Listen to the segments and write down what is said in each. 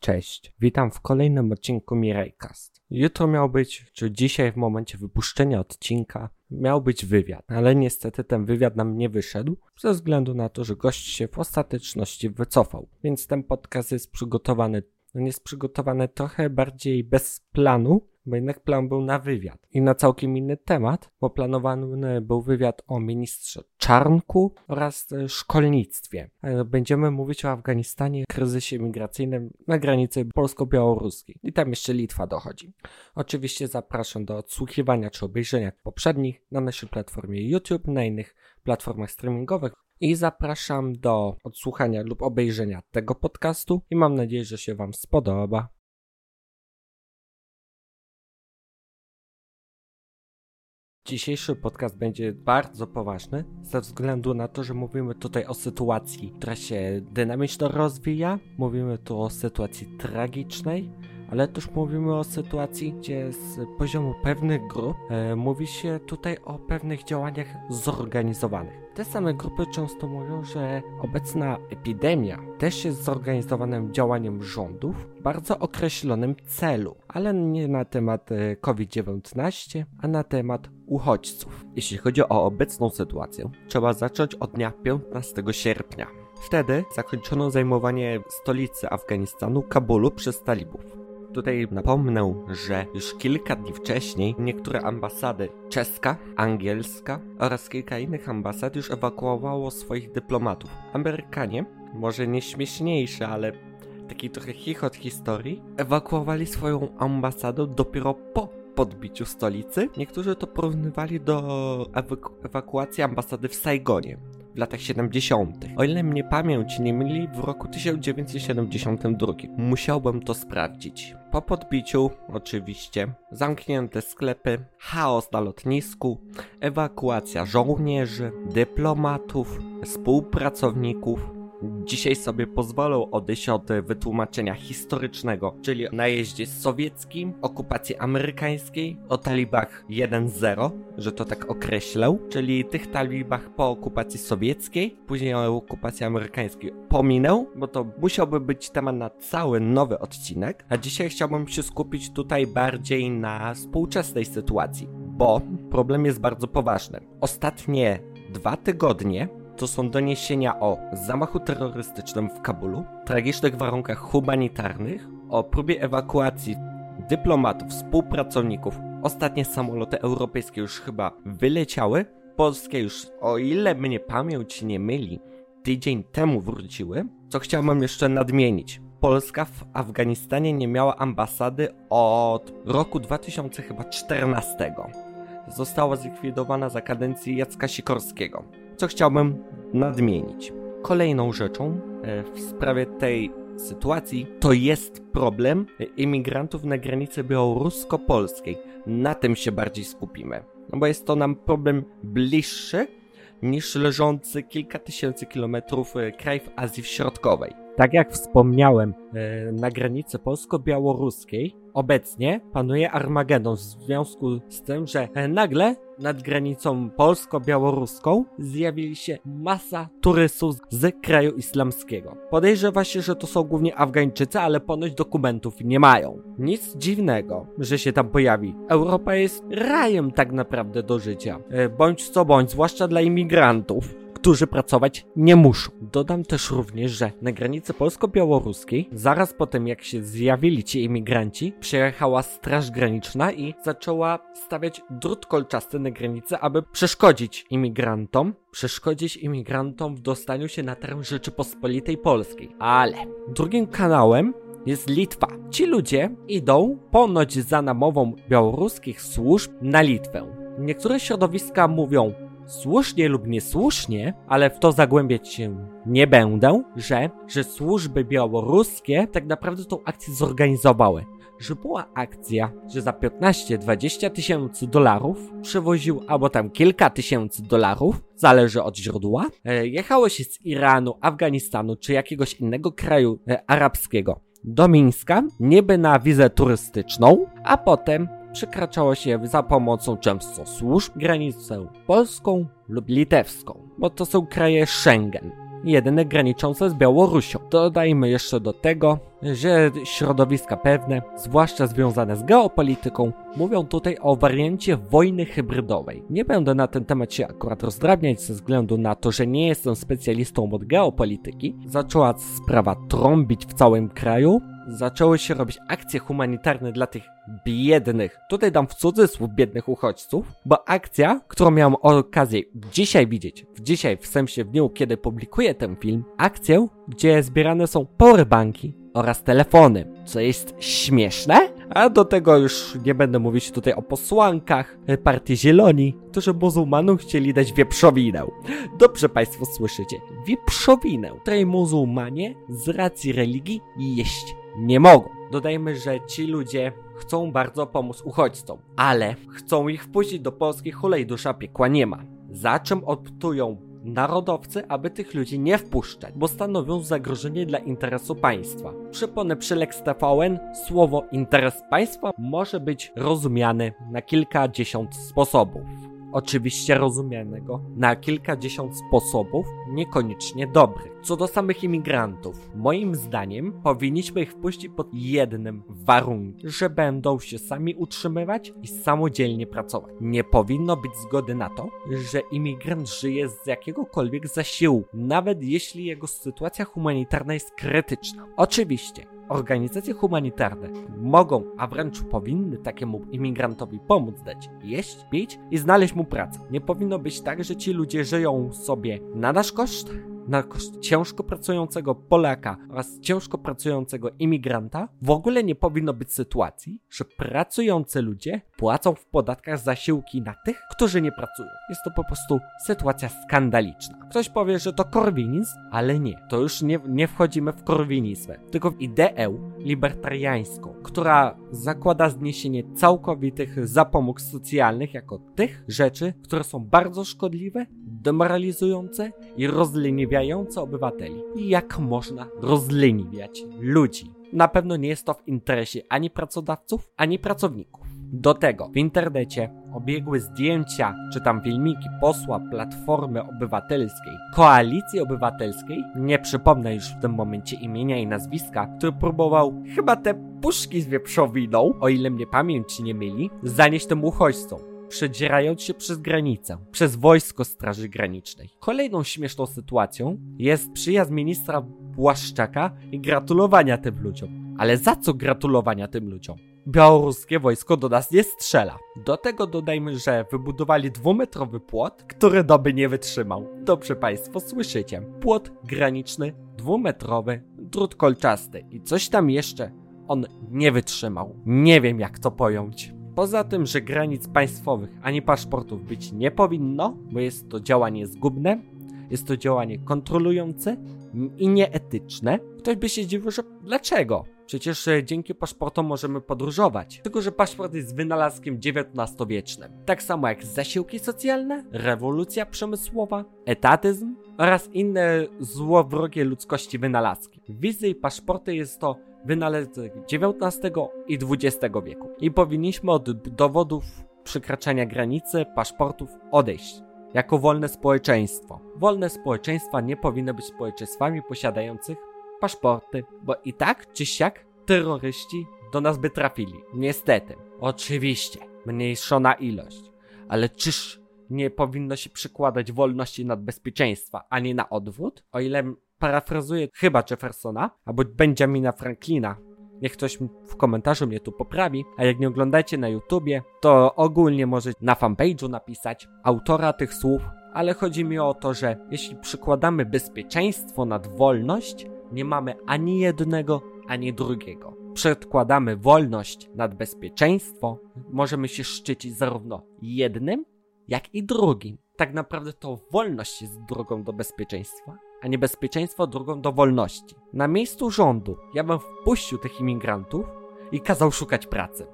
Cześć, witam w kolejnym odcinku Mirajcast. Jutro miał być, czy dzisiaj w momencie wypuszczenia odcinka, miał być wywiad, ale niestety ten wywiad nam nie wyszedł, ze względu na to, że gość się w ostateczności wycofał. Więc ten podcast jest przygotowany, no jest przygotowany trochę bardziej bez planu, bo jednak plan był na wywiad i na całkiem inny temat, bo planowany był wywiad o ministrze Czarnku oraz e, szkolnictwie. E, będziemy mówić o Afganistanie, kryzysie migracyjnym na granicy polsko-białoruskiej i tam jeszcze Litwa dochodzi. Oczywiście zapraszam do odsłuchiwania czy obejrzenia poprzednich na naszej platformie YouTube, na innych platformach streamingowych i zapraszam do odsłuchania lub obejrzenia tego podcastu i mam nadzieję, że się Wam spodoba. Dzisiejszy podcast będzie bardzo poważny, ze względu na to, że mówimy tutaj o sytuacji, która się dynamicznie rozwija. Mówimy tu o sytuacji tragicznej, ale też mówimy o sytuacji, gdzie z poziomu pewnych grup e, mówi się tutaj o pewnych działaniach zorganizowanych. Te same grupy często mówią, że obecna epidemia też jest zorganizowanym działaniem rządów w bardzo określonym celu, ale nie na temat e, COVID-19, a na temat uchodźców. Jeśli chodzi o obecną sytuację, trzeba zacząć od dnia 15 sierpnia. Wtedy zakończono zajmowanie stolicy Afganistanu, Kabulu przez talibów. Tutaj napomnę, że już kilka dni wcześniej niektóre ambasady czeska, angielska oraz kilka innych ambasad już ewakuowało swoich dyplomatów. Amerykanie, może nie śmieszniejsze, ale taki trochę chichot historii, ewakuowali swoją ambasadę dopiero po podbiciu stolicy. Niektórzy to porównywali do ewaku ewakuacji ambasady w Saigonie w latach 70. O ile mnie pamięć nie myli, w roku 1972. Musiałbym to sprawdzić. Po podbiciu, oczywiście, zamknięte sklepy, chaos na lotnisku, ewakuacja żołnierzy, dyplomatów, współpracowników, Dzisiaj sobie pozwolę odejść od wytłumaczenia historycznego, czyli o najeździe sowieckim, okupacji amerykańskiej, o talibach 1-0, że to tak określę, czyli tych talibach po okupacji sowieckiej, później o okupacji amerykańskiej pominę, bo to musiałby być temat na cały nowy odcinek, a dzisiaj chciałbym się skupić tutaj bardziej na współczesnej sytuacji, bo problem jest bardzo poważny. Ostatnie dwa tygodnie to są doniesienia o zamachu terrorystycznym w Kabulu, tragicznych warunkach humanitarnych, o próbie ewakuacji dyplomatów, współpracowników. Ostatnie samoloty europejskie już chyba wyleciały, polskie już, o ile mnie pamięć nie myli, tydzień temu wróciły. Co chciałbym jeszcze nadmienić. Polska w Afganistanie nie miała ambasady od roku 2014. Została zlikwidowana za kadencji Jacka Sikorskiego co chciałbym nadmienić. Kolejną rzeczą e, w sprawie tej sytuacji to jest problem imigrantów na granicy białorusko-polskiej. Na tym się bardziej skupimy, no bo jest to nam problem bliższy niż leżący kilka tysięcy kilometrów e, kraj w Azji Środkowej. Tak jak wspomniałem, e, na granicy polsko-białoruskiej obecnie panuje Armagedon w związku z tym, że nagle nad granicą polsko-białoruską zjawili się masa turystów z kraju islamskiego. Podejrzewa się, że to są głównie Afgańczycy, ale ponoć dokumentów nie mają. Nic dziwnego, że się tam pojawi. Europa jest rajem tak naprawdę do życia. E, bądź co bądź, zwłaszcza dla imigrantów którzy pracować nie muszą. Dodam też również, że na granicy polsko-białoruskiej, zaraz po tym jak się zjawili ci imigranci, przyjechała Straż Graniczna i zaczęła stawiać drut kolczasty na granicy, aby przeszkodzić imigrantom, przeszkodzić imigrantom w dostaniu się na teren Rzeczypospolitej Polskiej. Ale drugim kanałem jest Litwa. Ci ludzie idą ponoć za namową białoruskich służb na Litwę. Niektóre środowiska mówią, słusznie lub niesłusznie, ale w to zagłębiać się nie będę, że, że służby białoruskie tak naprawdę tą akcję zorganizowały. Że była akcja, że za 15-20 tysięcy dolarów przewoził albo tam kilka tysięcy dolarów, zależy od źródła, e, jechało się z Iranu, Afganistanu czy jakiegoś innego kraju e, arabskiego do Mińska, niby na wizę turystyczną, a potem przekraczało się za pomocą często służb granicę polską lub litewską, bo to są kraje Schengen, jedyne graniczące z Białorusią. Dodajmy jeszcze do tego, że środowiska pewne, zwłaszcza związane z geopolityką, mówią tutaj o wariancie wojny hybrydowej. Nie będę na ten temat się akurat rozdrabniać ze względu na to, że nie jestem specjalistą od geopolityki. Zaczęła sprawa trąbić w całym kraju, zaczęły się robić akcje humanitarne dla tych biednych, tutaj dam w cudzysłów biednych uchodźców, bo akcja, którą miałem okazję dzisiaj widzieć, w dzisiaj w sensie w dniu, kiedy publikuję ten film, akcję, gdzie zbierane są powerbanki oraz telefony, co jest śmieszne, a do tego już nie będę mówić tutaj o posłankach partii Zieloni, którzy muzułmanom chcieli dać wieprzowinę. Dobrze Państwo słyszycie, wieprzowinę, której muzułmanie z racji religii jeść nie mogą. Dodajmy, że ci ludzie chcą bardzo pomóc uchodźcom, ale chcą ich wpuścić do polskich hulej, dusza piekła nie ma. Za czym optują narodowcy, aby tych ludzi nie wpuszczać, bo stanowią zagrożenie dla interesu państwa. Przypomnę przy Lex TVN, słowo interes państwa może być rozumiane na kilkadziesiąt sposobów oczywiście rozumianego na kilkadziesiąt sposobów, niekoniecznie dobrych. Co do samych imigrantów, moim zdaniem powinniśmy ich wpuścić pod jednym warunkiem, że będą się sami utrzymywać i samodzielnie pracować. Nie powinno być zgody na to, że imigrant żyje z jakiegokolwiek zasiłku, nawet jeśli jego sytuacja humanitarna jest krytyczna. Oczywiście, Organizacje humanitarne mogą, a wręcz powinny takiemu imigrantowi pomóc dać jeść, pić i znaleźć mu pracę. Nie powinno być tak, że ci ludzie żyją sobie na nasz koszt, na koszt ciężko pracującego Polaka oraz ciężko pracującego imigranta, w ogóle nie powinno być sytuacji, że pracujący ludzie płacą w podatkach zasiłki na tych, którzy nie pracują. Jest to po prostu sytuacja skandaliczna. Ktoś powie, że to korwinizm, ale nie. To już nie, nie wchodzimy w korwinizm, tylko w ideę libertariańską, która zakłada zniesienie całkowitych zapomóg socjalnych jako tych rzeczy, które są bardzo szkodliwe, demoralizujące i rozleniwiające obywateli. Jak można rozleniwiać ludzi? Na pewno nie jest to w interesie ani pracodawców, ani pracowników. Do tego w internecie obiegły zdjęcia czy tam filmiki posła Platformy Obywatelskiej, Koalicji Obywatelskiej, nie przypomnę już w tym momencie imienia i nazwiska, który próbował chyba te puszki z wieprzowiną, o ile mnie pamięć nie myli, zanieść tym uchodźcom przedzierając się przez granicę, przez wojsko Straży Granicznej. Kolejną śmieszną sytuacją jest przyjazd ministra Błaszczaka i gratulowania tym ludziom. Ale za co gratulowania tym ludziom? białoruskie wojsko do nas nie strzela. Do tego dodajmy, że wybudowali dwumetrowy płot, który doby nie wytrzymał. Dobrze Państwo słyszycie. Płot graniczny, dwumetrowy, drut kolczasty i coś tam jeszcze on nie wytrzymał. Nie wiem jak to pojąć. Poza tym, że granic państwowych ani paszportów być nie powinno, bo jest to działanie zgubne, jest to działanie kontrolujące i nieetyczne, ktoś by się dziwił, że dlaczego? Przecież e, dzięki paszportom możemy podróżować. Tylko, że paszport jest wynalazkiem XIX-wiecznym. Tak samo jak zasiłki socjalne, rewolucja przemysłowa, etatyzm oraz inne złowrogie ludzkości wynalazki. Wizy i paszporty jest to wynalazek XIX i XX wieku. I powinniśmy od dowodów przekraczania granicy paszportów odejść jako wolne społeczeństwo. Wolne społeczeństwa nie powinny być społeczeństwami posiadających paszporty, bo i tak czy siak terroryści do nas by trafili. Niestety. Oczywiście, mniejszona ilość. Ale czyż nie powinno się przykładać wolności nad bezpieczeństwa, a nie na odwrót? O ile parafrazuję chyba Jeffersona, albo Benjamina Franklina, Niech ktoś w komentarzu mnie tu poprawi, a jak nie oglądacie na YouTubie, to ogólnie możecie na fanpage'u napisać autora tych słów, ale chodzi mi o to, że jeśli przykładamy bezpieczeństwo nad wolność, nie mamy ani jednego, ani drugiego. Przedkładamy wolność nad bezpieczeństwo, możemy się szczycić zarówno jednym, jak i drugim. Tak naprawdę to wolność jest drogą do bezpieczeństwa, a niebezpieczeństwo drogą do wolności. Na miejscu rządu ja bym wpuścił tych imigrantów i kazał szukać pracy.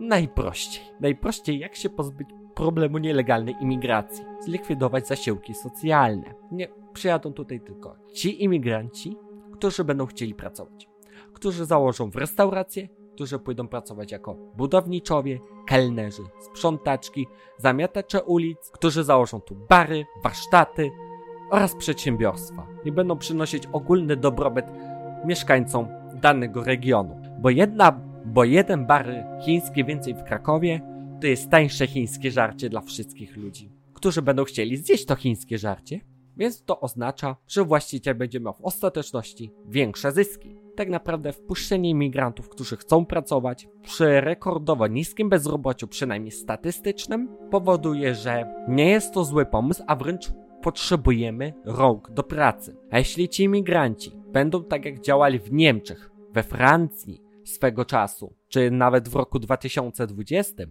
Najprościej. Najprościej jak się pozbyć problemu nielegalnej imigracji. Zlikwidować zasiłki socjalne. Nie przyjadą tutaj tylko ci imigranci, którzy będą chcieli pracować. Którzy założą w restaurację, którzy pójdą pracować jako budowniczowie, kelnerzy, sprzątaczki, zamiatacze ulic, którzy założą tu bary, warsztaty, oraz przedsiębiorstwa i będą przynosić ogólny dobrobyt mieszkańcom danego regionu. Bo jedna, bo jeden bar chiński więcej w Krakowie to jest tańsze chińskie żarcie dla wszystkich ludzi, którzy będą chcieli zjeść to chińskie żarcie, więc to oznacza, że właściciel będzie miał w ostateczności większe zyski. Tak naprawdę wpuszczenie imigrantów, którzy chcą pracować przy rekordowo niskim bezrobociu, przynajmniej statystycznym, powoduje, że nie jest to zły pomysł, a wręcz potrzebujemy rąk do pracy. A jeśli ci imigranci będą tak jak działali w Niemczech, we Francji swego czasu, czy nawet w roku 2020,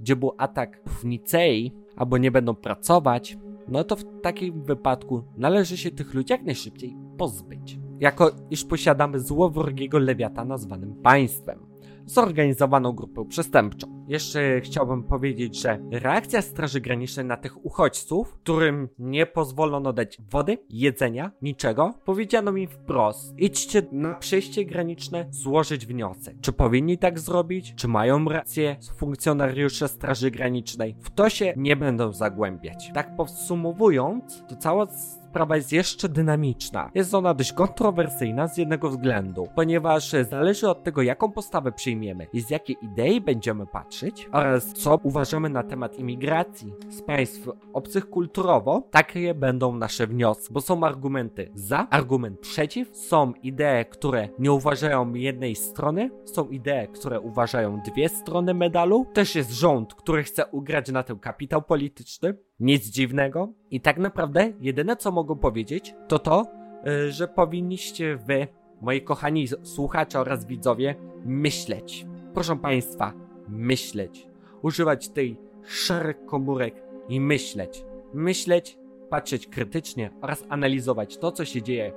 gdzie był atak w Nicei, albo nie będą pracować, no to w takim wypadku należy się tych ludzi jak najszybciej pozbyć. Jako iż posiadamy złowrogiego lewiatana zwanym państwem, zorganizowaną grupę przestępczą. Jeszcze chciałbym powiedzieć, że reakcja Straży Granicznej na tych uchodźców, którym nie pozwolono dać wody, jedzenia, niczego, powiedziano mi wprost: idźcie na przejście graniczne, złożyć wniosek. Czy powinni tak zrobić? Czy mają rację funkcjonariusze Straży Granicznej? W to się nie będą zagłębiać. Tak podsumowując, to cała sprawa jest jeszcze dynamiczna. Jest ona dość kontrowersyjna z jednego względu, ponieważ zależy od tego, jaką postawę przyjmiemy i z jakiej idei będziemy patrzeć oraz co uważamy na temat imigracji z państw obcych kulturowo, takie będą nasze wnioski, bo są argumenty za, argument przeciw, są idee, które nie uważają jednej strony, są idee, które uważają dwie strony medalu, też jest rząd, który chce ugrać na tym kapitał polityczny, nic dziwnego. I tak naprawdę jedyne co mogę powiedzieć, to to, y, że powinniście wy, moi kochani słuchacze oraz widzowie, myśleć. Proszę Państwa, myśleć. Używać tej szarych komórek i myśleć. Myśleć, patrzeć krytycznie oraz analizować to, co się dzieje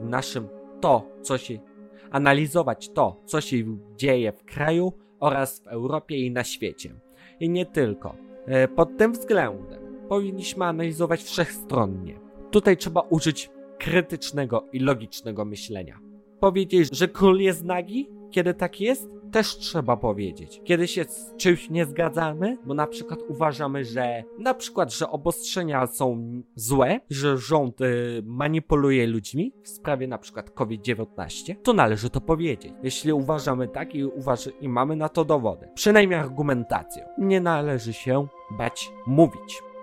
w naszym, to, co się, analizować to, co się dzieje w kraju oraz w Europie i na świecie. I nie tylko. Y, pod tym względem powinniśmy analizować wszechstronnie. Tutaj trzeba użyć krytycznego i logicznego myślenia. Powiedzieć, że król jest nagi, kiedy tak jest, też trzeba powiedzieć. Kiedy się z czymś nie zgadzamy, bo na przykład uważamy, że na przykład, że obostrzenia są złe, że rząd y, manipuluje ludźmi w sprawie na przykład COVID-19, to należy to powiedzieć. Jeśli uważamy tak i, uważ i mamy na to dowody, przynajmniej argumentację, nie należy się bać mówić.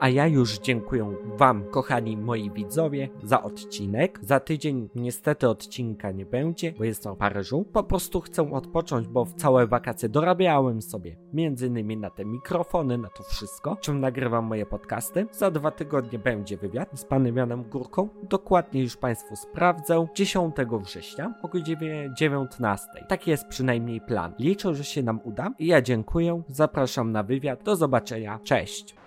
A ja już dziękuję Wam, kochani moi widzowie, za odcinek. Za tydzień niestety odcinka nie będzie, bo jestem w Paryżu. Po prostu chcę odpocząć, bo w całe wakacje dorabiałem sobie między innymi na te mikrofony, na to wszystko, czym nagrywam moje podcasty. Za dwa tygodnie będzie wywiad z panem Janem Górką. Dokładnie już Państwu sprawdzę. 10 września o godzinie 19. Taki jest przynajmniej plan. Liczę, że się nam uda. I ja dziękuję. Zapraszam na wywiad. Do zobaczenia. Cześć.